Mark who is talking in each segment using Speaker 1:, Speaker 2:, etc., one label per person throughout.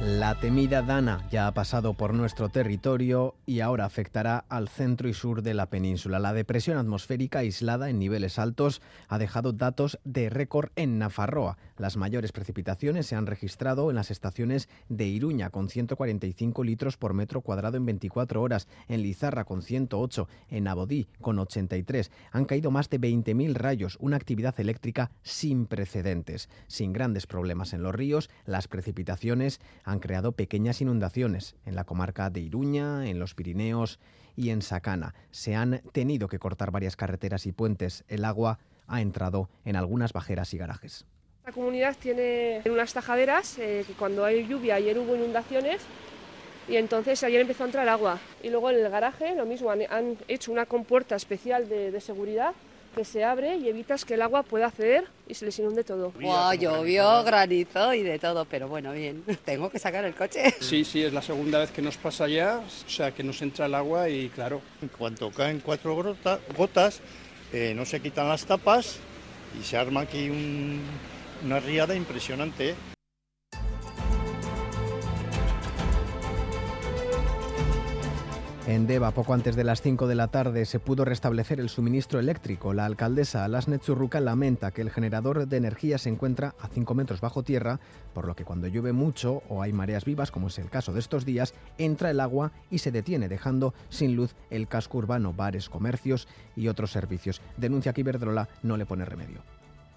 Speaker 1: La temida Dana ya ha pasado por nuestro territorio y ahora afectará al centro y sur de la península. La depresión atmosférica aislada en niveles altos ha dejado datos de récord en Nafarroa. Las mayores precipitaciones se han registrado en las estaciones de Iruña con 145 litros por metro cuadrado en 24 horas, en Lizarra con 108, en Abodí con 83. Han caído más de 20.000 rayos, una actividad eléctrica sin precedentes. Sin grandes problemas en los ríos, las precipitaciones han creado pequeñas inundaciones en la comarca de Iruña, en los Pirineos y en Sacana. Se han tenido que cortar varias carreteras y puentes. El agua ha entrado en algunas bajeras y garajes.
Speaker 2: La comunidad tiene unas tajaderas eh, que cuando hay lluvia, ayer hubo inundaciones y entonces ayer empezó a entrar agua. Y luego en el garaje lo mismo, han, han hecho una compuerta especial de seguridad que se abre y evitas que el agua pueda acceder y se les inunde todo.
Speaker 3: Wow, llovió, granizo y de todo, pero bueno, bien. Tengo que sacar el coche.
Speaker 4: Sí, sí, es la segunda vez que nos pasa ya, o sea, que nos entra el agua y claro.
Speaker 5: En cuanto caen cuatro grota- gotas, eh, no se quitan las tapas y se arma aquí un- una riada impresionante.
Speaker 1: En Deva, poco antes de las 5 de la tarde, se pudo restablecer el suministro eléctrico. La alcaldesa Alasne Churruca lamenta que el generador de energía se encuentra a 5 metros bajo tierra, por lo que cuando llueve mucho o hay mareas vivas, como es el caso de estos días, entra el agua y se detiene, dejando sin luz el casco urbano, bares, comercios y otros servicios. Denuncia que Iberdrola no le pone remedio.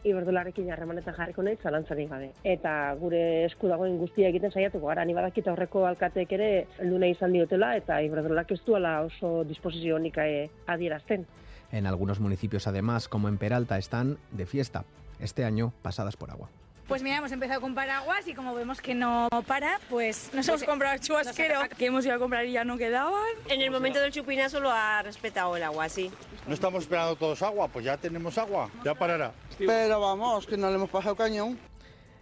Speaker 6: Iberdolarekin harremanetan jarriko nahi zalantzarik gabe. Eta gure esku dagoen guztia egiten saiatuko gara, ni badakit aurreko alkateek ere nahi izan diotela eta Iberdrolak ez duela oso disposizio honik eh, adierazten.
Speaker 1: En algunos municipios, además, como en Peralta, están de fiesta. Este año pasadas por agua.
Speaker 7: Pues mira, hemos empezado con paraguas y como vemos que no para, pues nos hemos comprado el chubasquero que hemos ido a comprar y ya no quedaban.
Speaker 8: En el momento del chupinazo lo ha respetado el agua, sí.
Speaker 5: No estamos esperando todos agua, pues ya tenemos agua, ya parará.
Speaker 9: Pero vamos, que no le hemos pasado cañón.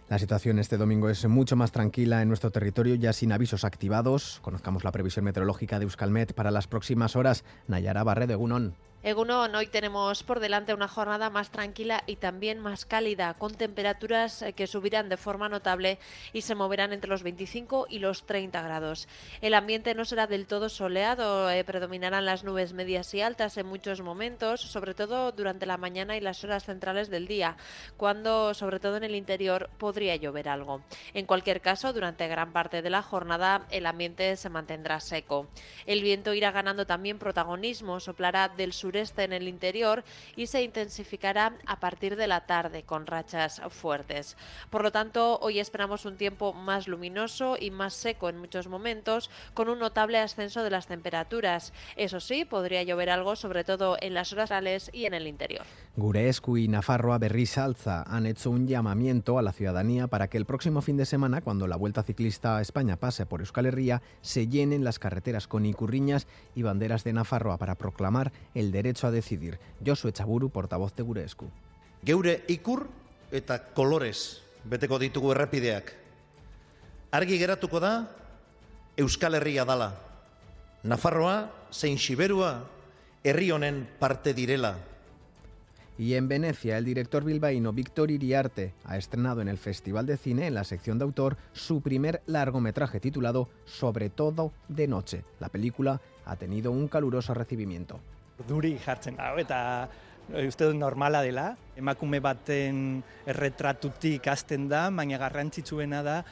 Speaker 1: La situación este domingo es mucho más tranquila en nuestro territorio, ya sin avisos activados. Conozcamos la previsión meteorológica de Euskalmet para las próximas horas. Nayara Barredo, Egunon.
Speaker 10: Egunon, hoy tenemos por delante una jornada más tranquila y también más cálida, con temperaturas eh, que subirán de forma notable y se moverán entre los 25 y los 30 grados. El ambiente no será del todo soleado, eh, predominarán las nubes medias y altas en muchos momentos, sobre todo durante la mañana y las horas centrales del día, cuando, sobre todo en el interior, podría llover algo. En cualquier caso, durante gran parte de la jornada el ambiente se mantendrá seco. El viento irá ganando también protagonismo, soplará del sur sureste en el interior y se intensificará a partir de la tarde con rachas fuertes. Por lo tanto, hoy esperamos un tiempo más luminoso y más seco en muchos momentos, con un notable ascenso de las temperaturas. Eso sí, podría llover algo, sobre todo en las horas rurales y en el interior.
Speaker 1: Gurescu y Nafarroa Berrisalza han hecho un llamamiento a la ciudadanía para que el próximo fin de semana, cuando la Vuelta Ciclista a España pase por Euskal Herria, se llenen las carreteras con icurriñas y banderas de Nafarroa para proclamar el derecho a decidir. Josu Echaburu, portavoz de Gurescu.
Speaker 11: Geure ikur eta kolorez beteko ditugu errepideak. Argi geratuko da Euskal Herria dala. Nafarroa zein Siberua herri honen parte direla.
Speaker 1: Y en Venecia, el director bilbaíno Víctor Iriarte ha estrenado en el Festival de Cine, en la sección de autor, su primer largometraje titulado Sobre todo de noche. La película ha tenido un caluroso recibimiento.
Speaker 12: Duri jartzen dago eta uste dut normala dela. Emakume baten erretratutik hasten da, baina garrantzitsuena da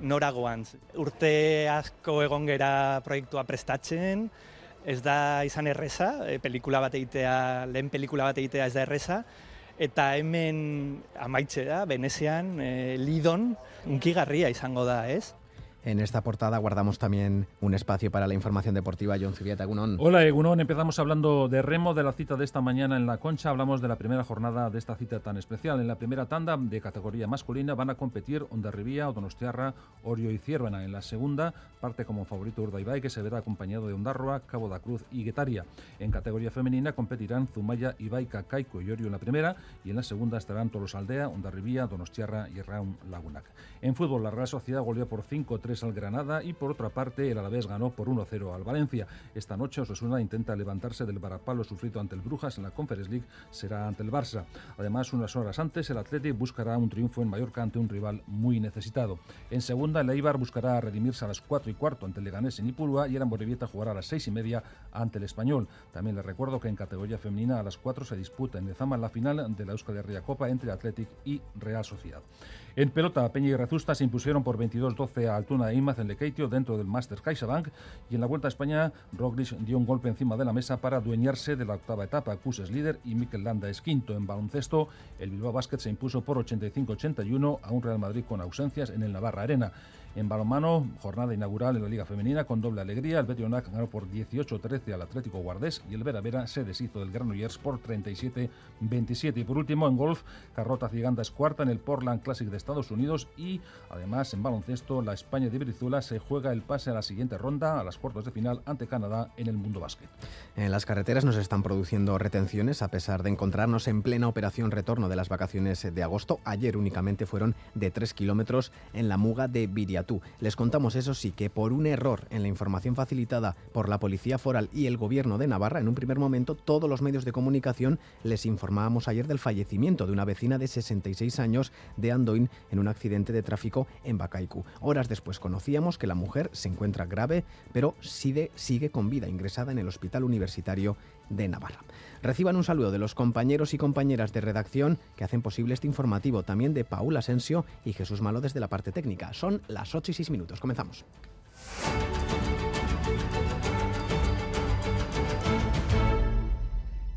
Speaker 12: noragoan. Urte asko egon gera proiektua prestatzen, ez da izan erreza, e, pelikula bat egitea, lehen pelikula bat egitea ez da erreza, eta hemen amaitxe da, Venezian, e, Lidon, unkigarria izango da, ez?
Speaker 1: En esta portada guardamos también un espacio para la información deportiva. John Zubieta, Egunon.
Speaker 13: Hola, Egunon. Empezamos hablando de remo, de la cita de esta mañana en La Concha. Hablamos de la primera jornada de esta cita tan especial. En la primera tanda de categoría masculina van a competir Ondarribía, Donostiarra, Orio y Ciervena. En la segunda parte como favorito Urdaibai, que se verá acompañado de Ondarroa, Cabo da Cruz y Guetaria. En categoría femenina competirán Zumaya, Ibaica, Caico y Orio en la primera. Y en la segunda estarán Tolosaldea, Ondarribía, Donostiarra y Raun Lagunac. En fútbol, la Real Sociedad goleó por 5-3 0-3 al Granada y por otra parte el Alavés ganó por 1-0 al Valencia. Esta noche Osasuna intenta levantarse del varapalo sufrido ante el Brujas en la Conference League, será ante el Barça. Además, unas horas antes el Athletic buscará un triunfo en Mallorca ante un rival muy necesitado. En segunda, el Eibar buscará redimirse a las 4 y cuarto ante el Leganés en Ipurúa y el Amorebieta jugará a las 6 y media ante el Español. También les recuerdo que en categoría femenina a las 4 se disputa en Lezama la final de la Euskal Herria Copa entre Athletic y Real Sociedad. En pelota, Peña y Rezusta se impusieron por 22-12 a Altuna de Imaz en Lekeitio dentro del Masters CaixaBank y en la Vuelta a España Roglic dio un golpe encima de la mesa para adueñarse de la octava etapa. Cus es líder y Mikel Landa es quinto. En baloncesto, el Bilbao Basket se impuso por 85-81 a un Real Madrid con ausencias en el Navarra Arena. En balonmano, jornada inaugural en la Liga Femenina con doble alegría. El Betionac ganó por 18-13 al Atlético Guardés y el Vera Vera se deshizo del Granollers por 37-27. Y por último, en golf, Carrota Ciganda es cuarta en el Portland Classic de Estados Unidos y además en baloncesto, la España de Brizuela se juega el pase a la siguiente ronda, a las cuartos de final ante Canadá en el Mundo Básquet.
Speaker 1: En las carreteras nos están produciendo retenciones a pesar de encontrarnos en plena operación retorno de las vacaciones de agosto. Ayer únicamente fueron de 3 kilómetros en la muga de Les contamos, eso sí, que por un error en la información facilitada por la Policía Foral y el Gobierno de Navarra, en un primer momento todos los medios de comunicación les informábamos ayer del fallecimiento de una vecina de 66 años de Andoin en un accidente de tráfico en Bacaicu. Horas después conocíamos que la mujer se encuentra grave, pero sigue, sigue con vida, ingresada en el Hospital Universitario de Navarra. Reciban un saludo de los compañeros y compañeras de redacción que hacen posible este informativo, también de Paula Asensio y Jesús Malo desde la parte técnica. Son las 8 y 6 minutos. Comenzamos.